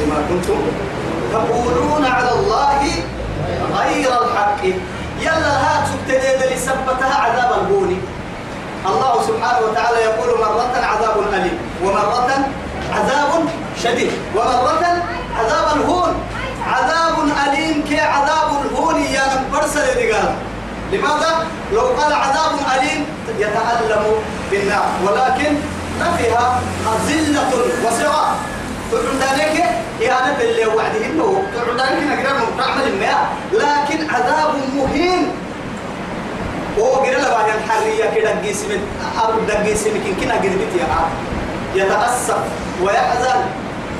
بما كنتم تقولون على الله غير الحق. يلا هات سبتدي اللي سبتها عذاب الهون الله سبحانه وتعالى يقول مرة عذاب أليم ومرة عذاب شديد ومرة عذاب الهون. عذاب أليم كي عذاب الهون يا من برسل رجال لماذا؟ لو قال عذاب أليم يتألم بالنار ولكن نفيها أذلة وصغار. تعودانك يا أنا باللي وعده إنه تعودانك نقدر نعمل الماء لكن عذاب مهين. هو قال له بعد الحرية كده أو جسم يمكن كنا قربت يا عاد يتأسف ويحزن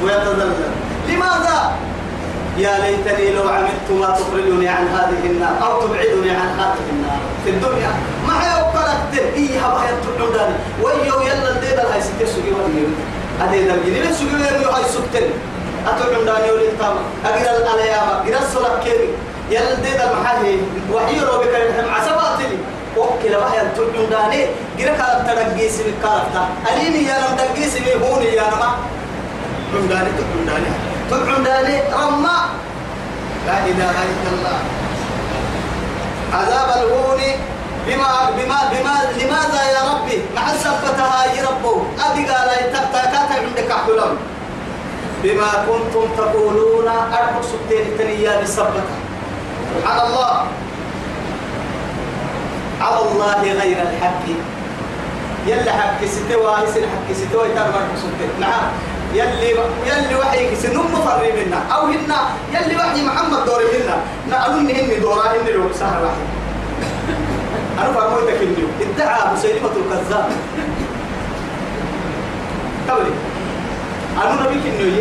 ويتذلل. لماذا؟ يا ليتني لو عملت ما تخرجني عن هذه النار أو تبعدني عن هذه النار في الدنيا. ما هي وقلت إيه هبا يتبعدني ويو يلا الدين ستة سجي ودي هذه الجنين سجي ويو هاي سكتن أتبعدني ولي التامة أقرأ الأيام أقرأ الصلاة كيري يلا الدين المحل وحي روبك الحم عسباتني وكلا بحيا تبعدني قرأ كالب ترقيس بكالبتا أليني يا لم ترقيس بهوني يا نما تبعدني تبعدني تبعدني رمى لا إله إلا الله عذاب الهون بما بما بما لماذا يا ربي مع سبتها يا ربو أدي قال تكتاكات عندك حلم بما كنتم تقولون أربع سبتين التنية بسبتها على الله. على الله غير الحق. يلا حق ستوى يصير حق ستوى يتربع سبتين نعم. يلي يلي وحي سنم مفري منا. أو هن يلي وحي محمد دوري منا. نقولن هن دورا هن لو سهر وحي أنا فرموتك إني. ادعى مسيلمة الكذاب. قبلي أنا نبيك إنه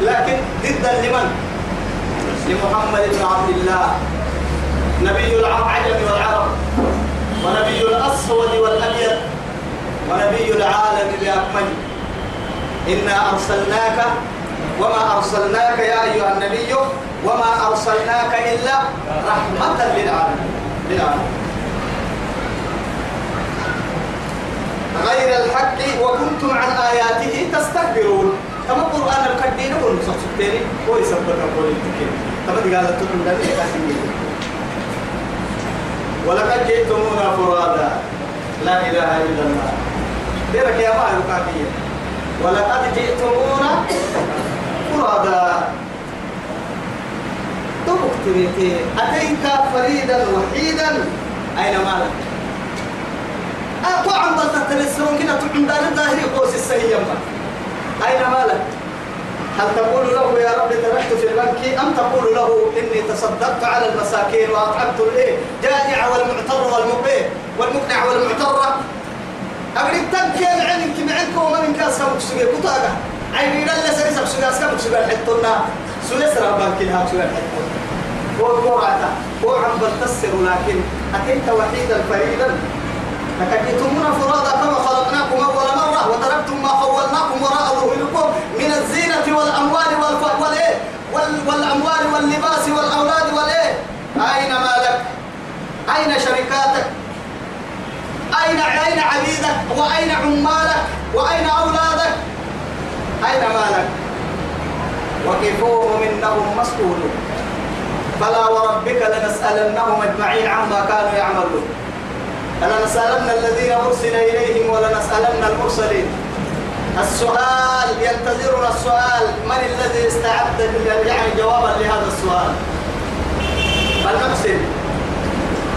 لكن ضد لمن؟ لمحمد بن عبد الله. نبي العجم والعرب ونبي الأسود والأبيض ونبي العالم باكمله إنا أرسلناك وما أرسلناك يا أيها النبي وما أرسلناك إلا رحمة للعالمين. للعالمين. غير الحق وكنتم عن آياته تستكبرون. كما القرآن الكدين يقول سبتيني هو يسبت أقول التكين كما قالت تقول لي ولقد جئتمونا فرادا. لا إله إلا الله. ديرك يا ما يقاتيه ولقد جئتمونا فرادا. تبكتريتي أتيت فريدا وحيدا؟ أين مالك؟ أين مالك؟ هل تقول له يا رب تركت في البنك؟ أم تقول له إني تصدقت على المساكين وأطعمت الإيه؟ جائع والمعتر والمقيه والمقنع والمعترة. أقول تبكي العين كم عندكم ومن كاس كم سجى كتاجا عين يلا سري سب سجى كم سجى حتى سجى سرا بانك لها سجى حتى هو هو هذا هو عم بتصر لكن أتيت وحيدا فريدا. لكنتمونا فرادا كما خلقناكم أول مرة وتركتم ما خولناكم وراء ظهوركم من الزينة والأموال والف... وال... والأموال واللباس والأولاد والإيه؟ أين مالك؟ أين شركاتك؟ أين أين عبيدك؟ وأين عمالك؟ وأين أولادك؟ أين مالك؟ وقفوهم إنهم مسؤولون. فلا وربك لنسألنهم أجمعين عما كانوا يعملون. فلنسألن الذين أرسل إليهم ولنسألن المرسلين. السؤال ينتظرنا السؤال من الذي استعد يعني جوابا لهذا السؤال؟ فلنقسم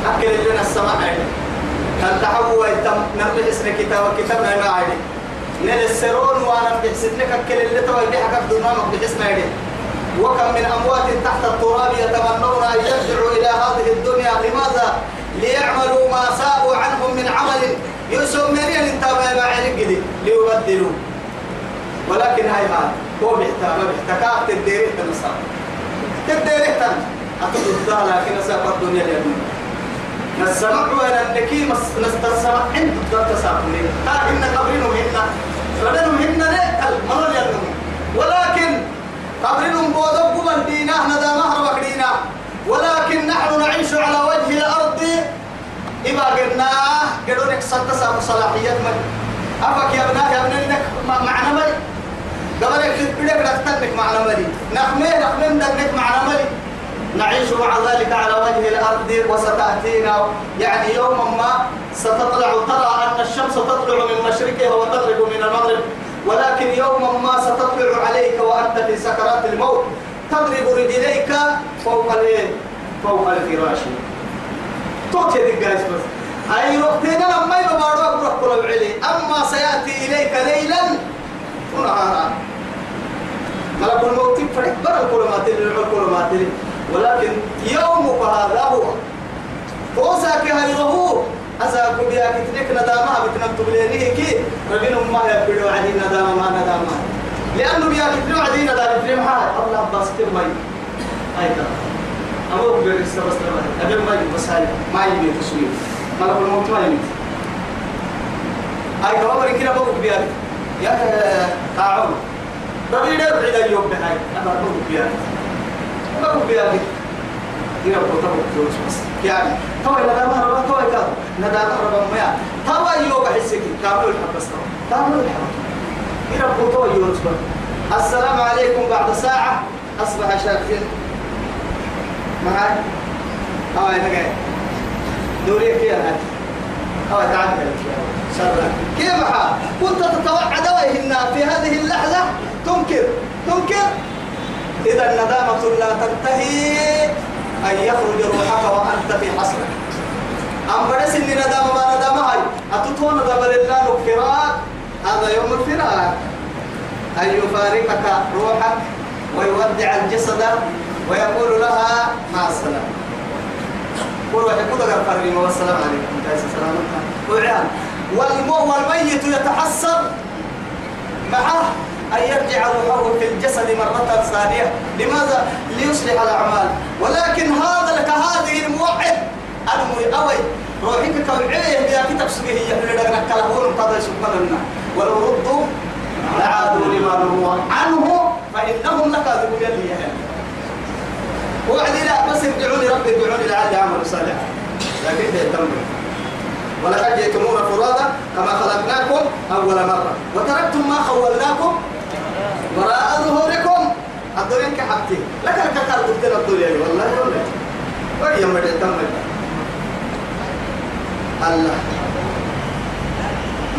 أكل لنا السماء كان تحوى نربح اسم كتاب كتابنا ما عادي نل السرون وأنا بحسدنك أكل اللي توي بحك بدونك بحسنا يدي وكم من أموات تحت التراب يتمنون أن يرجعوا إلى هذه الدنيا؟ لماذا؟ ليعملوا ما سابوا عنهم من عمل. يسمى التابع بعين قدي ليبدلوا. ولكن هاي ما هو بيحتاج ما بيحتاج تديره تنصر تديره تن أتدرها لكن أسافر الدنيا اليوم نسمع ولا نكي نستسمع عند الدرجة سافرين ها إن قبرنا هنا ردنا هنا نأكل مرة اليوم ولكن قبرنا بودب من دينا. ندى مهر وكدينا ولكن نحن نعيش على وجه الأرض. إما قلنا قالوا لك صدق صلاحيات من أبك يا ابناه يا ابنك معنا مي قبل يكتب بدك نختنك معنا ملي. نخمي نخمي ندنك معنا ملي. نعيش مع ذلك على وجه الأرض وستأتينا. يعني يوما ما ستطلع ترى أن الشمس تطلع من مشرقها وتغرب من المغرب. ولكن يوما ما ستطلع عليك وأنت في سكرات الموت. تضرب رجليك فوق فوق الفراش. توتي دي بس أي وقتنا لما يبقى أقرأ كل العلي. أما سيأتي إليك ليلا ونهارا. ملك الموت فرح كل ما تلي ولكن يومك هذا هو. فوساك هو. أسا كبيا كتنك ندامها بتنم تبلينيه كي ربنا ما يبدو عدي ندامة ما ندامة. لأنه بيا كتنو عدي ندامة في محال الله بس كم مي. أيضا أمو بيرك سبس تبع أبي بس هاي. ما يبي تسوي ملك الموت ما يبي أي كمان مريكين أبو بيا يا تعاون. ربي ده بعيد اليوم بهاي. أنا أبو بيا أبو بيا إلى بطل بطل بس يعني تو إلى ما ربا تو إلى ندا ربا ما تو يوم حسك كامل الحب بس كامل الحب إلى بطل يونس السلام عليكم بعد ساعة. أصبح شاكين معاي أو أنا جاي دوري كيا هات أو تعال كيف حال؟ كنت تتوعد وإهنا في هذه اللحظة؟ تنكر. تنكر؟ إذا الندامة لا تنتهي أن يخرج روحك وأنت في حسرة. أم إني ندام ما ندام هاي؟ أتطون ندام لله الفراق هذا يوم الفراق. أن يفارقك روحك ويودع الجسد ويقول لها مع السلامة يقول لك الفريم والسلام عليكم. كيف سلامتك والمو والميت يتحسر معه أن يرجع روحه في الجسد مرة ثانية. لماذا؟ ليصلح الأعمال. ولكن هذا لك هذه الموعد. المي أوي. روحك كوعية بيا كتاب سبيه يحل لك كلهون قضى سبحانه ولو ردوا لعادوا لما نهوا عنه فإنهم لكاذبون يلي وعدي لا بس ارجعوني ربي ارجعوني لعلي عمل صالح. لكن ده يتمر ولقد جئتمونا فرادا كما خلقناكم أول مرة. وتركتم ما خولناكم وراء ظهوركم. الدنيا كحبتي. لك الكتار قلت لك الدنيا. والله والله وهي مدى تم الله.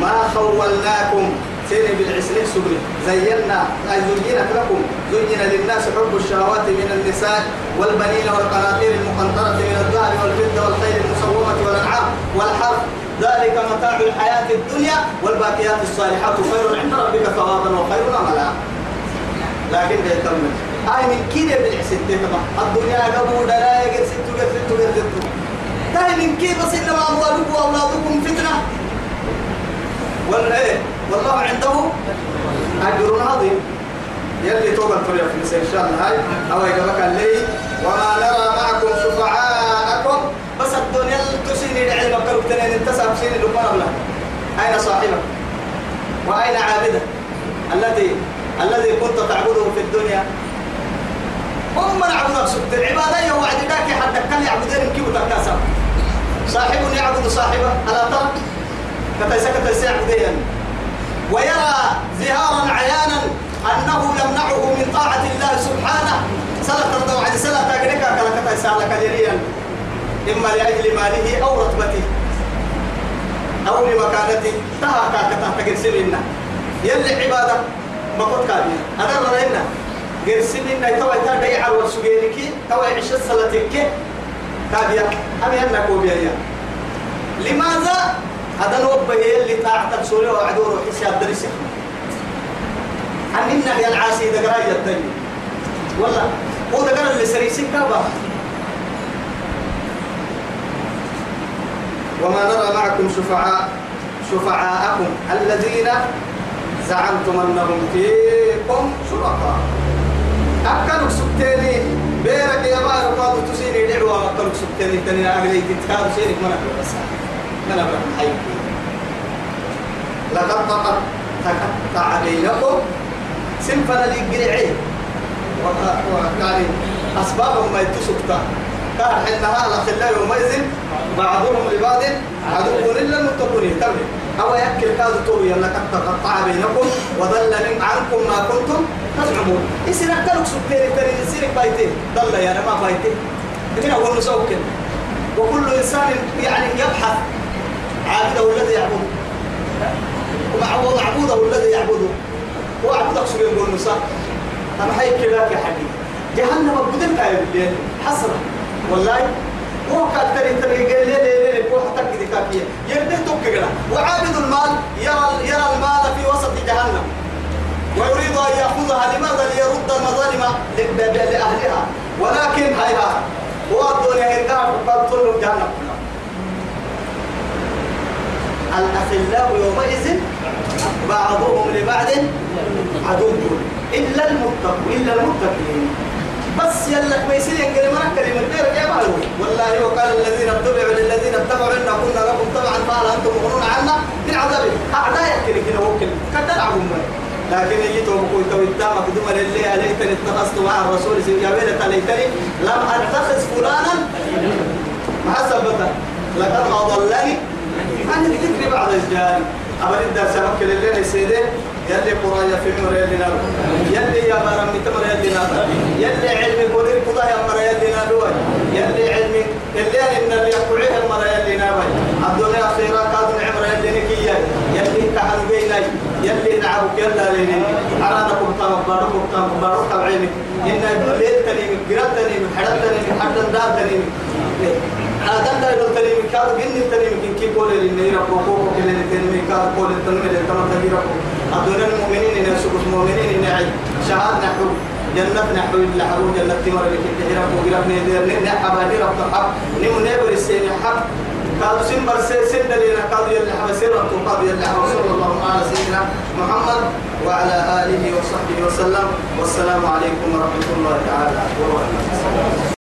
ما خولناكم سيري بالعسلين سبري زينا أي زينت لكم. زين للناس حب الشهوات من النساء والبنين والقناطير المقنطرة من الذهب والفضة والخيل المسومة والأنعام والحرث. ذلك متاع الحياة الدنيا والباقيات الصالحات. خير عند ربك ثوابا وخير املا لكن ده يتمم هاي من كده تمام. الدنيا قبول لا يقل ست قل ست قل ست هاي من كده بس وأولادكم فتنة. ولا إيه والله عنده أجر عظيم. يلي توبة الطريق في إن شاء الله هاي أو يقبك الليل وما نرى معكم شفعاءكم. بس الدنيا تسيني لعلم قلب تنين انتسى بسيني لما نبلا أين صاحبك؟ وأين عابدك؟ الذي الذي كنت تعبده في الدنيا. هم من عبدك سبت العبادة يوعد ذاك حتى كان يعبدين كيف تكاسب صاحب يعبد صاحبه. ألا ترى؟ كتيسا كتيسا يعبدين ويرى زهارا عيانا أنه يمنعه من طاعة الله سبحانه. سلة تردو عن سلة تقريكا كلا كتيسا لك جريا إما لأجل ماله أو رتبته. أو لمكانته. تها كاكتا تقرسلنا يلي عبادة ما قد كابيا أنا. رأينا قرسلنا توا تا ديع والسجينك توا عش السلتك كابيا أمي أنا كوبيا لماذا هذا نوبه اللي طاعت سوري وعدور حساب درس عن إنه العاسي دقرا يدني والله هو دقرا اللي سريسك كابا وما نرى معكم شفعاء شفعاءكم الذين زعمتم أنهم فيكم شركاء. أكلوا سبتيني بيرك يا بار قالوا تسيني دعوة أكلوا سبتيني تاني أغلي تتكاد سينك من أكل بس. من لقد تقط تقطع بينكم سنفنا لي قريعين وكان أسبابهم ما يتسكتا كان حينها الأخلاء يومئذ بعضهم لبعض عدو إلا المتقون تمام أو يأكل كاد تو يلا قد تقطع بينكم وضل عنكم ما كنتم تزعمون يصير أكلك سكري كري يصير بايتين ضل يا ما بايتين من أول نسوك وكل إنسان يعني يبحث عابده الذي يعبده. ومعبوده الذي يعبده. وعبدك سبيل يقول نساء أنا حي كذاك يا حبيبي. جهنم بدل كايب حسرة والله. هو تري قال لي لي لي هو حتى كذا كافية يرده توك وعابد المال يرى يرى المال في وسط جهنم. ويريد أن يأخذها لماذا؟ ليرد المظالم لأهلها. ولكن هيها هو الدنيا هنقع قد طلب جهنم. الأخلاء يومئذ بعضهم لبعض عدو. إلا المتقين إلا المتقين. بس يلا كويسين ينقل ما كلمة غير يا والله وقال الذين اتبعوا للذين اتبعوا إن كنا لكم طبعا فهل أنتم مغنون عنا؟ من عذاب أعداء كده كده وكل كتلعبوا لكن يجي توبكوا تويتامك دم لله ليتني اتخذت مع الرسول يا ويلة ليتني لم أتخذ فلانا. ما ثبت لقد اضلني عن الذكر بعد الجاري. أبدا الدرس أمكن اللي سيدي. يلي قرايا في مر يلي نار يلي يا بارم متمر يلي نار يلي علمي قدر قضاء يا مر يلي نار يلي علمي يلي إن اللي يقعيه مر يلي نار الدنيا خيرا كاد نعمر يلي نكيا يلي كحن بيني. يلي نعبك يلا ليني. أرادكم تام باركم تام بارك عينك إن ليل تنيم قرات تنيم حرات تنيم حرات دار تنيم هذا لا يقول تنيم كاد جن تنيم كن كي قول لي نيرا كوكو كل تنيم كاد قول تنيم اللي تمام تنيرا أدون المؤمنين إن يسوق المؤمنين إن يعي شهاد نحو جنة نحو إلا حرو جنة تمر لك تهرب وقرب نيدر نحب هذه رب تحب نمو نيبر السين حب قالوا سن برسي سن دلينا قالوا يلي حب سيرة قالوا يلي حب صلى الله على سيدنا محمد وعلى آله وصحبه وسلم. والسلام عليكم ورحمة الله تعالى وبركاته.